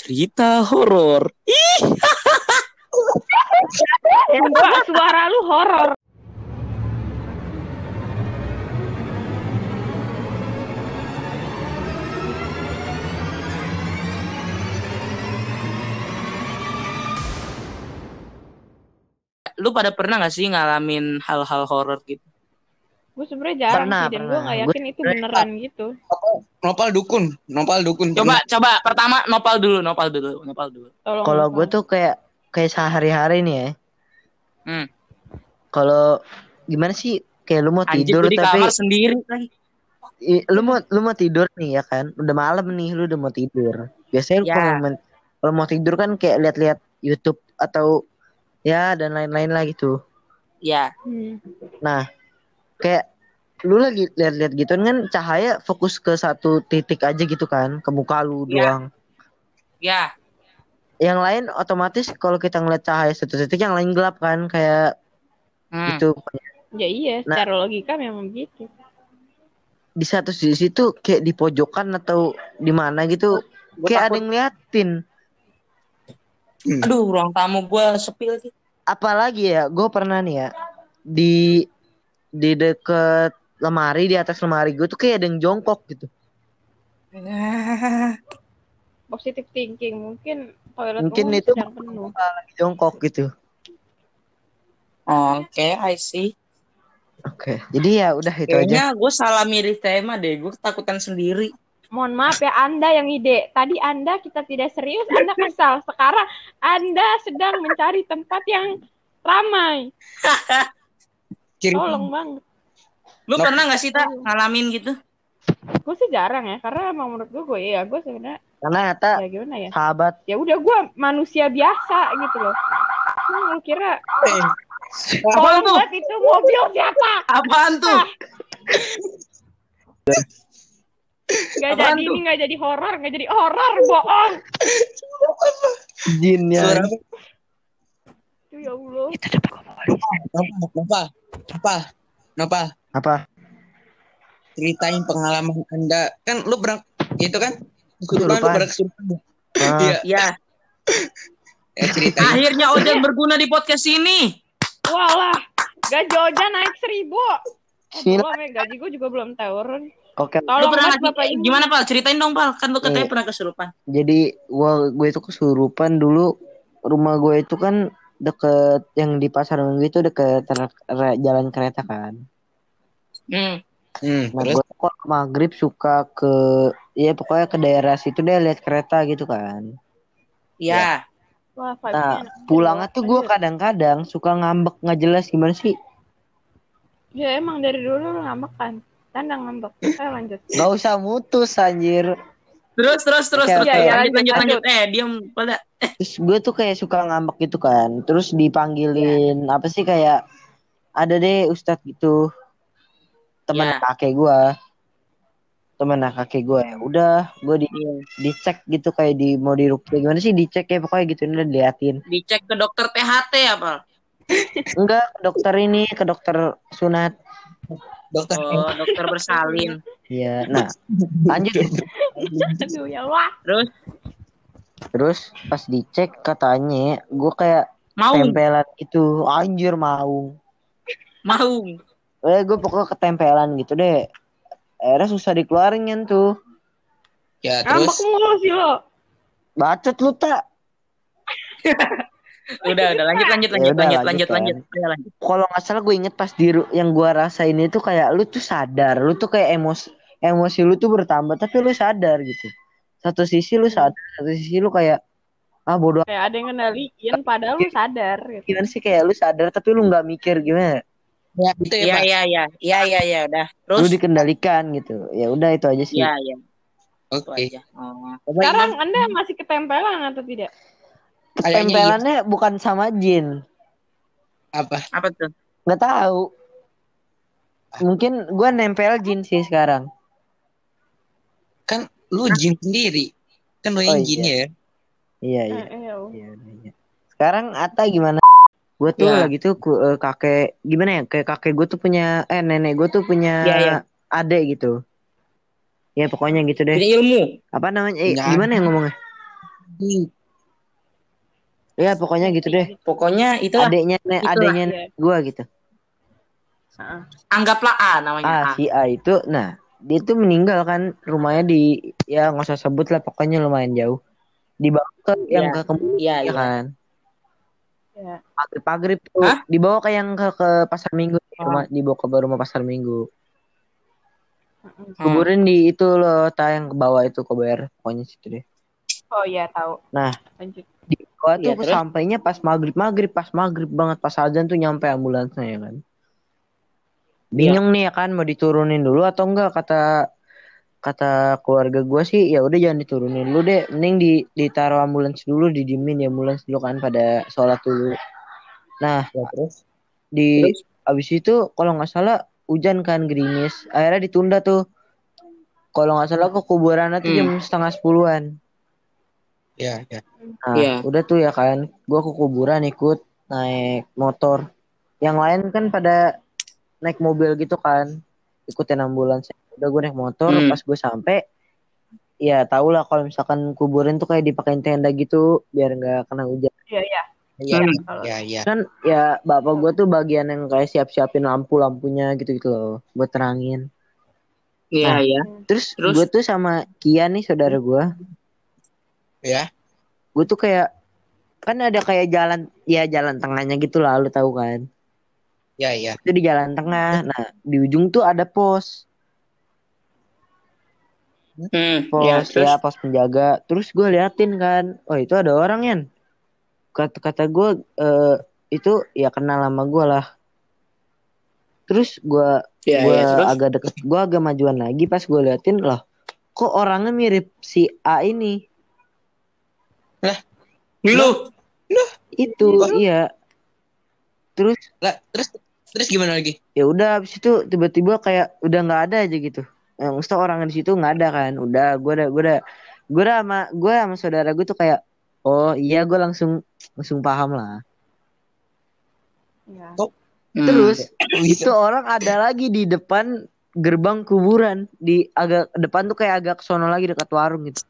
cerita horor. Ih, Enggak, suara lu horor. lu pada pernah gak sih ngalamin hal-hal horor gitu? Gue sebenarnya jarang Pernah, sih dan gue pernah. nggak Gua yakin itu beneran gitu. Nopal dukun, nopal dukun. Coba, coba pertama nopal dulu, nopal dulu, nopal dulu. Kalau gue tuh kayak kayak sehari-hari nih ya. Hmm. Kalau gimana sih kayak lu mau Anjing tidur di tapi kamar sendiri lagi. i- lu mau lu mau tidur nih ya kan. Udah malam nih lu udah mau tidur. Biasanya lu Ya. kalau men- kalau mau tidur kan kayak lihat-lihat YouTube atau ya dan lain-lain lah gitu. Ya, Hmm. Nah, kayak lu lagi lihat-lihat gitu kan cahaya fokus ke satu titik aja gitu kan, ke muka lu Iya. doang. ya, Yang lain otomatis kalau kita ngeliat cahaya satu titik yang lain gelap kan kayak hmm. gitu. Ya iya, Nah. secara logika memang gitu. Di satu sisi tuh kayak di pojokan atau di mana gitu Gua kayak ada takut. yang ngeliatin. Aduh, ruang tamu gue sepi lagi. Apalagi ya, gue pernah nih ya di di deket lemari di atas lemari gue tuh kayak ada yang jongkok gitu. Positive thinking mungkin toilet Mungkin umum itu sedang penuh. lagi jongkok gitu. Oke, I see. Oke, jadi ya udah itu aja. Kayaknya gue salah milih tema deh. Gue ketakutan sendiri. Mohon maaf ya Anda yang ide. Tadi Anda kita tidak serius, Anda kesal. Sekarang Anda sedang mencari tempat yang ramai. Kiri Tolong banget. Lu Lo- pernah gak sih tak ngalamin gitu? Gue sih jarang ya, karena emang menurut gue, gue ya gue sebenarnya Karena Ata ya gimana ya. sahabat Ya udah gue manusia biasa gitu loh. Lu kira Eh, Apaan tolong tuh? itu mobil siapa? Apaan tuh? Gak Apaan jadi tuh? ini gak jadi horor, gak jadi horor, bohong. jin ya. suara ya Allah. Nopal, Nopal, Nopal, Nopal. Apa? Ceritain pengalaman anda. Kan lu pernah itu kan? Kesurupan, lu pernah kesurupan. Ah, Iya, Ya, ya, ceritain. akhirnya Ojan berguna di podcast ini. Walah, gaji Oja naik seribu. Belum ya, gaji gue juga belum turun. Oke. Lu Tolong pernah mas ngasih- bapak ibu. gimana Pal? Ceritain dong Pal. Kan lu katanya Iya. pernah kesurupan. Jadi gua gue itu kesurupan dulu rumah gue itu kan deket yang di pasar minggu itu deket jalan kereta kan. Hmm. Hmm, Nah gue kok maghrib suka ke ya pokoknya ke daerah situ deh lihat kereta gitu kan. Ya. Wah, Nah pulangnya tuh gue kadang-kadang suka ngambek nggak jelas gimana sih? Ya emang dari dulu lu ngambek kan. Tanda ngambek. Ayo lanjut. Gak usah mutus anjir. Terus terus terus Oke, terus. lanjut, Ya, lanjut lanjut, lanjut Eh, diam pada. Terus gue tuh kayak suka ngambek gitu kan. Terus dipanggilin apa sih kayak ada deh ustadz gitu. Teman Ya. kakek gue. Teman kakek gue ya udah gue di Iya. dicek gitu kayak di mau dirukyah gimana sih dicek ya pokoknya gitu udah diliatin. Dicek ke dokter THT ya, Pal? Enggak ke dokter ini ke dokter sunat. Dokter Oh, dokter bersalin. Iya. Nah lanjut. Aduh ya. Terus Terus pas dicek katanya gue kayak mau tempelan itu anjir mau. mau. Eh gue pokoknya ketempelan gitu deh. Akhirnya susah dikeluarin kan tuh. ya Ngambek terus mulu sih lo. Bacot lu tak. Udah, udah lanjut lanjut Ya lanjut udah, lanjut lanjut lanjut kan. lanjut. Lanjut. Kalau nggak salah gue inget pas di yang gue rasain itu kayak lu tuh sadar, lu tuh kayak emosi emosi lu tuh bertambah tapi lu sadar gitu. Satu sisi lu sadar, satu sisi lu kayak ah bodoh Kayak ada yang ngendaliin padahal lu sadar gitu. gimana sih kayak lu sadar tapi lu nggak mikir gimana. ya itu ya Iya Pak. iya iya. Iya iya iya, udah. Terus Lu dikendalikan gitu. Ya udah itu aja sih. Iya iya, oke aja. Oh. Sekarang. Anda masih ketempelan atau tidak? Kayaknya Tempelannya bukan sama jin. apa Apa tuh? nggak tahu mungkin gue nempel jin sih sekarang kan lu jin sendiri kan lu Oh, yang iya. jin ya iya iya Eh, oh. iya iya. sekarang Ata gimana gue tuh Ya. lagi tuh ku- eh, kakek gimana ya kayak kakek gue tuh punya eh nenek gue tuh punya Iya, iya. adek gitu ya pokoknya gitu deh Punya ilmu. apa namanya eh, Ya. gimana ya ngomongnya Ya pokoknya gitu deh. Pokoknya itu Adeknya nek Itulah, adeknya iya. gua gitu. Anggaplah A namanya Ah A. si A itu, nah dia tuh meninggal kan rumahnya di ya nggak usah sebut lah pokoknya lumayan jauh. Dibawa ke yang Iya. ke kemudian Iya, iya. kan. Ya. Pagrib tuh Hah? dibawa ke yang ke, ke pasar minggu Oh. rumah dibawa ke rumah pasar minggu. Hmm. Kuburin di itu loh, tayang ke bawah itu kober pokoknya situ deh. Oh iya tahu. Nah. lanjut. Bawah tuh Iya, terus? sampainya pas maghrib maghrib pas maghrib banget pas azan tuh nyampe ambulansnya ya kan. Bingung nih ya kan mau diturunin dulu atau enggak kata kata keluarga gua sih ya udah jangan diturunin dulu deh mending di ditaruh ambulans dulu didimin ya ambulans dulu kan pada sholat dulu nah ya terus di Terus? abis itu kalau nggak salah hujan kan gerimis akhirnya ditunda tuh kalau nggak salah ke kuburan tuh Hmm. jam setengah sepuluhan ya ya Nah, Iya. udah tuh ya kan, gua ke kuburan ikut naik motor. Yang lain kan pada naik mobil gitu kan, ikutin ambulans. Udah gue naik motor, Hmm. pas gue sampai, ya tau lah kalau misalkan kuburan tuh kayak dipakein tenda gitu, biar nggak kena hujan. Iya iya. ya Hmm. Kalau ya ya Kan ya bapak gue tuh bagian yang kayak siap-siapin lampu-lampunya gitu-gitu loh, buat terangin. Iya, Nah. iya. Terus, Terus? gue tuh sama Kian nih saudara gue, ya. Gue tuh kayak kan ada kayak jalan ya jalan tengahnya gitu lah lu tahu kan? Ya ya. Itu di jalan tengah. Nah di ujung tuh ada pos. Hmm, pos ya, terus? ya pos penjaga. Terus gue liatin kan oh itu ada orang yan. Kata kata gue eh, itu ya kenal sama gue lah. Terus gue ya, gue ya, terus? agak deket gue agak majuan lagi pas gue liatin lah kok orangnya mirip si A ini lu? itu iya. Terus? Lah terus terus gimana lagi? Ya udah habis itu tiba-tiba kayak udah nggak ada aja gitu. Yang mesti orang di situ nggak ada kan. Udah gue udah gue udah gue udah sama gue sama saudara gue tuh kayak oh iya gue langsung langsung paham lah. Ya. Hmm. terus Oh, itu gitu. orang ada lagi di depan gerbang kuburan. Di agak depan tuh kayak agak sono lagi dekat warung gitu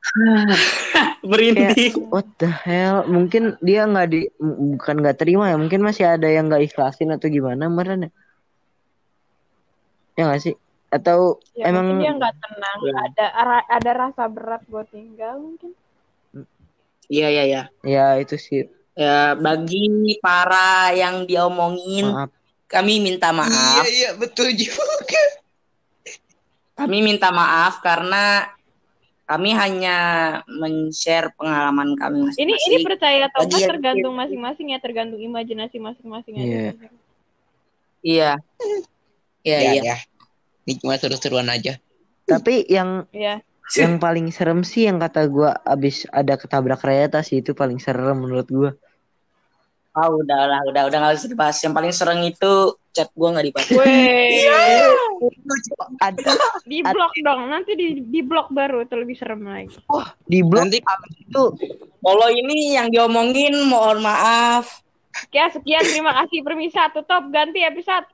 berhenti. what the hell mungkin dia nggak di bukan nggak terima ya mungkin masih ada yang nggak ikhlasin atau gimana meren ya ya nggak sih atau Ya, emang dia nggak tenang, Ya. ada ra- ada rasa berat buat tinggal mungkin. Iya, iya, iya. ya itu sih Ya, bagi para yang diomongin, maaf kami minta iya maaf. iya betul juga Kami minta maaf karena kami hanya men-share pengalaman kami Ini ini masing-masing. percaya atau enggak tergantung masing-masing ya, tergantung imajinasi masing-masing aja. Iya. Iya. Iya, ya iya. ya ini cuma seru-seruan aja tapi yang Iya. yang paling serem sih yang kata gua abis ada ketabrak kereta sih itu paling serem menurut gua Ah, udah lah, udah, udah nggak usah dibahas. Yang paling sering itu chat gua nggak dibaca. Ada di blok dong. Nanti di di blok baru itu lebih serem lagi. di blog nanti itu Kalau ini yang diomongin, mohon maaf. Oke, sekian terima kasih permisa tutup ganti episode.